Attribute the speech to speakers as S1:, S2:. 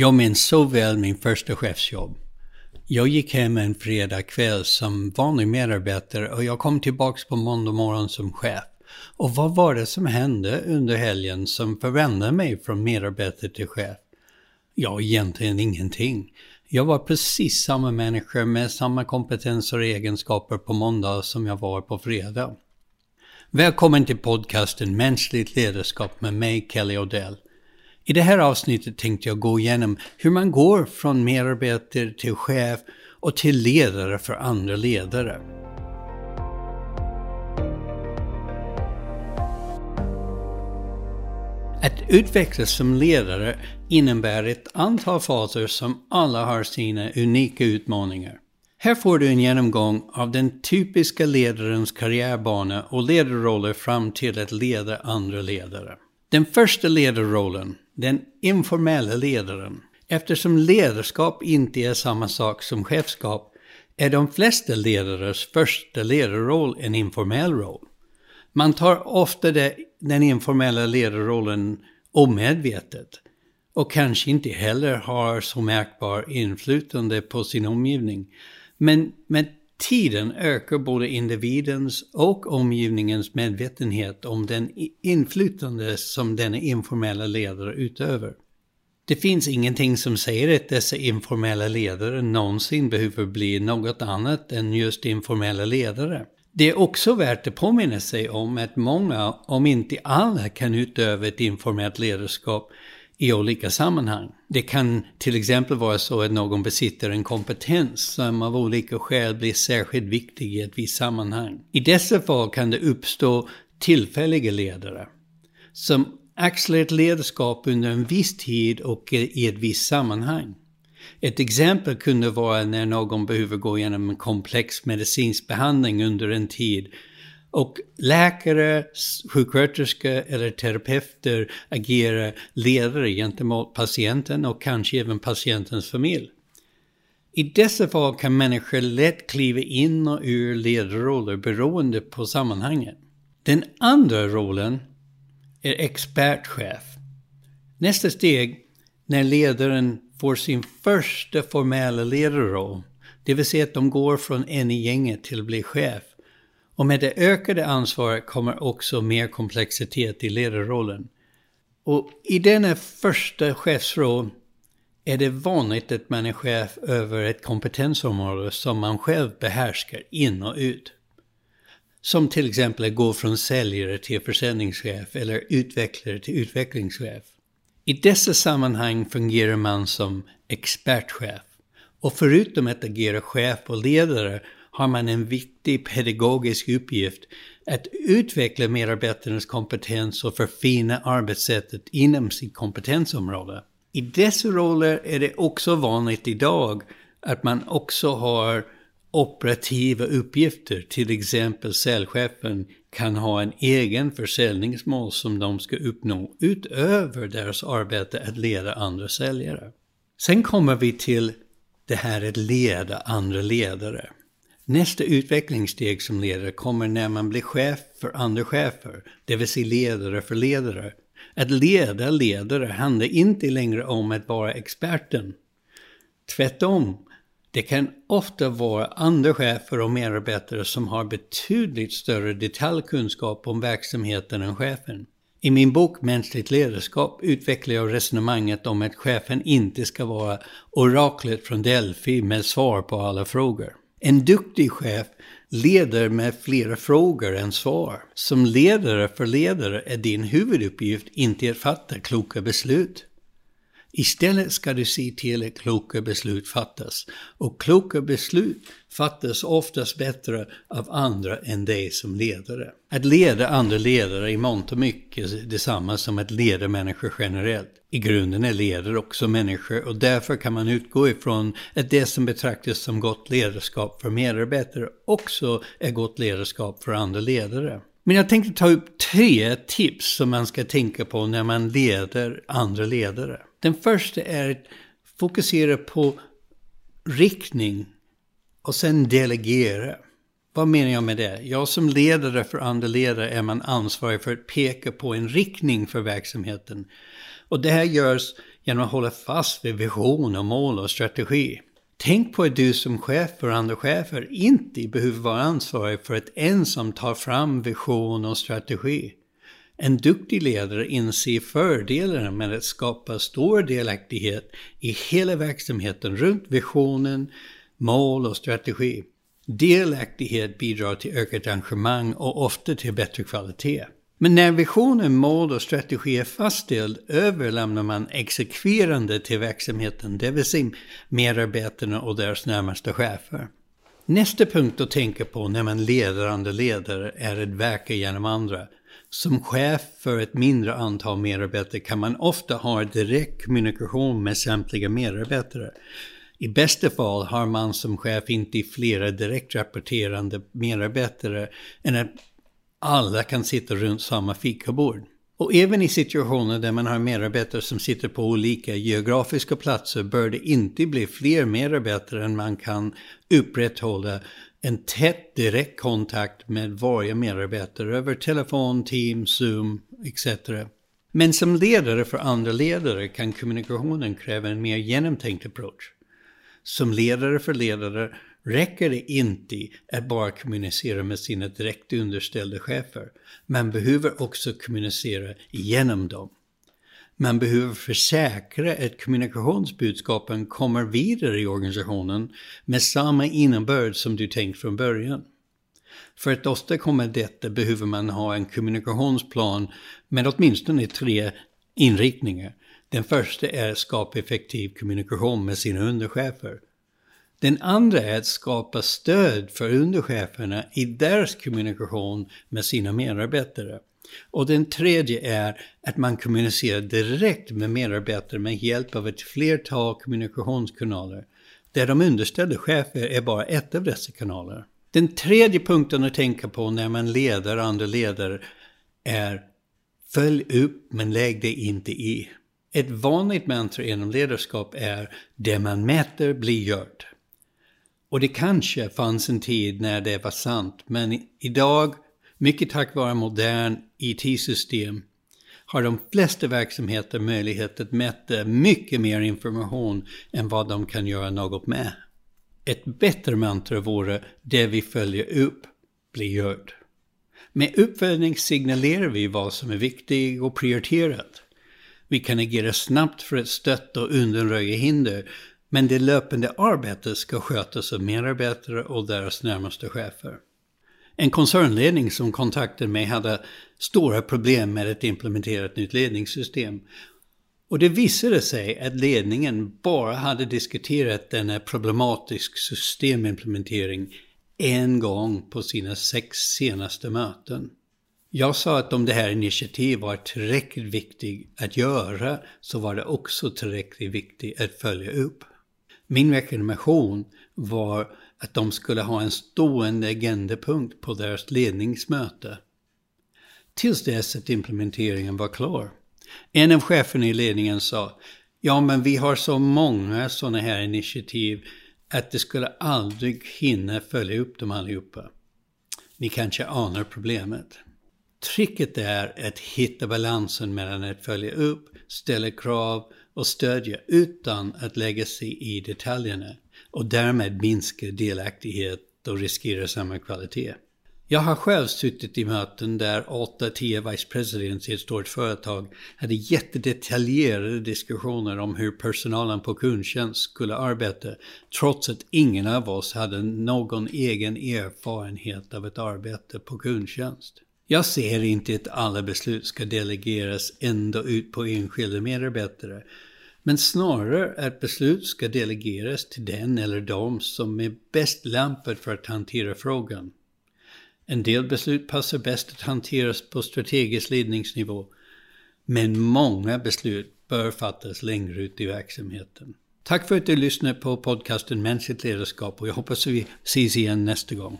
S1: Jag minns så väl min första chefsjobb. Jag gick hem en fredag kväll som vanlig medarbetare och jag kom tillbaks på måndag morgon som chef. Och vad var det som hände under helgen som förvandlade mig från medarbetare till chef? Ja, egentligen ingenting. Jag var precis samma människa med samma kompetenser och egenskaper på måndag som jag var på fredag. Välkommen till podcasten Mänskligt ledarskap med mig, Kelly Odell. I det här avsnittet tänkte jag gå igenom hur man går från medarbetare till chef och till ledare för andra ledare. Att utvecklas som ledare innebär ett antal faser som alla har sina unika utmaningar. Här får du en genomgång av den typiska ledarens karriärbana och ledarroller fram till att leda andra ledare. Den första ledarrollen, den informella ledaren. Eftersom ledarskap inte är samma sak som chefskap är de flesta ledares första ledarroll en informell roll. Man tar ofta det, den informella ledarrollen omedvetet och kanske inte heller har så märkbar inflytande på sin omgivning. Men med tiden ökar både individens och omgivningens medvetenhet om den inflytande som denna informella ledare utövar. Det finns ingenting som säger att dessa informella ledare någonsin behöver bli något annat än just informella ledare. Det är också värt att påminna sig om att många, om inte alla, kan utöva ett informellt ledarskap i olika sammanhang. Det kan till exempel vara så att någon besitter en kompetens som av olika skäl blir särskilt viktig i ett visst sammanhang. I dessa fall kan det uppstå tillfälliga ledare som axlar ett ledarskap under en viss tid och i ett visst sammanhang. Ett exempel kunde vara när någon behöver gå igenom en komplex medicinsk behandling under en tid och läkare, sjuksköterskor eller terapeuter agerar ledare gentemot patienten och kanske även patientens familj. I dessa fall kan människor lätt kliva in och ur ledarroller beroende på sammanhanget. Den andra rollen är expertchef. Nästa steg, när ledaren får sin första formella ledarroll, det vill säga att de går från en i gänget till att bli chef, och med det ökade ansvaret kommer också mer komplexitet i ledarrollen. Och i denna första chefsroll är det vanligt att man är chef över ett kompetensområde som man själv behärskar in och ut. Som till exempel att gå från säljare till försäljningschef eller utvecklare till utvecklingschef. I dessa sammanhang fungerar man som expertchef. Och förutom att agera chef och ledare har man en viktig pedagogisk uppgift att utveckla medarbetarnas kompetens och förfina arbetssättet inom sitt kompetensområde. I dessa roller är det också vanligt idag att man också har operativa uppgifter. Till exempel säljchefen kan ha en egen försäljningsmål som de ska uppnå utöver deras arbete att leda andra säljare. Sen kommer vi till det här att leda andra ledare. Nästa utvecklingssteg som ledare kommer när man blir chef för andra chefer, det vill säga ledare för ledare. Att leda ledare handlar inte längre om att vara experten. Tvärtom, det kan ofta vara andra chefer och medarbetare som har betydligt större detaljkunskap om verksamheten än chefen. I min bok Mänskligt ledarskap utvecklar jag resonemanget om att chefen inte ska vara oraklet från Delphi med svar på alla frågor. En duktig chef leder med flera frågor än svar. Som ledare för ledare är din huvuduppgift inte att fatta kloka beslut. Istället ska du se till att kloka beslut fattas. Och kloka beslut fattas oftast bättre av andra än dig som ledare. Att leda andra ledare är i mångt och mycket detsamma som att leda människor generellt. I grunden är ledare också människor och därför kan man utgå ifrån att det som betraktas som gott ledarskap för medarbetare också är gott ledarskap för andra ledare. Men jag tänkte ta upp tre tips som man ska tänka på när man leder andra ledare. Den första är att fokusera på riktning och sen delegera. Vad menar jag med det? Jag som ledare för andra ledare är man ansvarig för att peka på en riktning för verksamheten. Och det här görs genom att hålla fast vid vision och mål och strategi. Tänk på att du som chef för andra chefer inte behöver vara ansvarig för att ensam ta fram vision och strategi. En duktig ledare inser fördelarna med att skapa stor delaktighet i hela verksamheten runt visionen, mål och strategi. Delaktighet bidrar till ökat engagemang och ofta till bättre kvalitet. Men när visionen, mål och strategi är fastställd överlämnar man exekverande till verksamheten, det vill säga medarbetarna och deras närmaste chefer. Nästa punkt att tänka på när man leder andra ledare är att verka genom andra. Som chef för ett mindre antal medarbetare kan man ofta ha direkt kommunikation med samtliga medarbetare. I bästa fall har man som chef inte flera direkt rapporterande medarbetare än att alla kan sitta runt samma fikabord. Och även i situationer där man har medarbetare som sitter på olika geografiska platser bör det inte bli fler medarbetare än man kan upprätthålla en tät direkt kontakt med varje medarbetare över telefon, Teams, Zoom etc. Men som ledare för andra ledare kan kommunikationen kräva en mer genomtänkt approach. Som ledare för ledare räcker det inte att bara kommunicera med sina direkt underställda chefer. Man behöver också kommunicera genom dem. Man behöver försäkra att kommunikationsbudskapen kommer vidare i organisationen med samma innebörd som du tänkt från början. För att åstadkomma detta behöver man ha en kommunikationsplan med åtminstone tre inriktningar. Den första är att skapa effektiv kommunikation med sina underchefer. Den andra är att skapa stöd för undercheferna i deras kommunikation med sina medarbetare. Och den tredje är att man kommunicerar direkt med medarbetare med hjälp av ett flertal kommunikationskanaler, där de underställda chefer är bara ett av dessa kanaler. Den tredje punkten att tänka på när man leder andra ledare är Följ upp men lägg dig inte i. Ett vanligt mantra inom ledarskap är det man mäter blir gjort. Och det kanske fanns en tid när det var sant, men idag, mycket tack vare modern IT-system, har de flesta verksamheter möjlighet att mäta mycket mer information än vad de kan göra något med. Ett bättre mantra vore det vi följer upp blir gjort. Med uppföljning signalerar vi vad som är viktigt och prioriterat. Vi kan agera snabbt för att stötta och undanröja hinder men det löpande arbetet ska skötas av medarbetare och deras närmaste chefer. En koncernledning som kontaktade mig hade stora problem med att implementera ett nytt ledningssystem. Och det visade sig att ledningen bara hade diskuterat denna problematisk systemimplementering en gång på sina sex senaste möten. Jag sa att om det här initiativet var tillräckligt viktigt att göra så var det också tillräckligt viktigt att följa upp. Min rekommendation var att de skulle ha en stående agendapunkt på deras ledningsmöte. Tills dess att implementeringen var klar. En av cheferna i ledningen sa, ja men vi har så många sådana här initiativ att det skulle aldrig hinna följa upp dem allihopa. Ni kanske anar problemet. Tricket är att hitta balansen mellan att följa upp, ställa krav och stödja utan att lägga sig i detaljerna och därmed minska delaktighet och riskera samma kvalitet. Jag har själv suttit i möten där 8-10 vice presidents i ett stort företag hade jättedetaljerade diskussioner om hur personalen på kundtjänst skulle arbeta trots att ingen av oss hade någon egen erfarenhet av ett arbete på kundtjänst. Jag ser inte att alla beslut ska delegeras ända ut på enskilda medarbetare, men snarare att beslut ska delegeras till den eller de som är bäst lämpad för att hantera frågan. En del beslut passar bäst att hanteras på strategisk ledningsnivå, men många beslut bör fattas längre ut i verksamheten. Tack för att du lyssnade på podcasten Mänskligt ledarskap och jag hoppas vi ses igen nästa gång.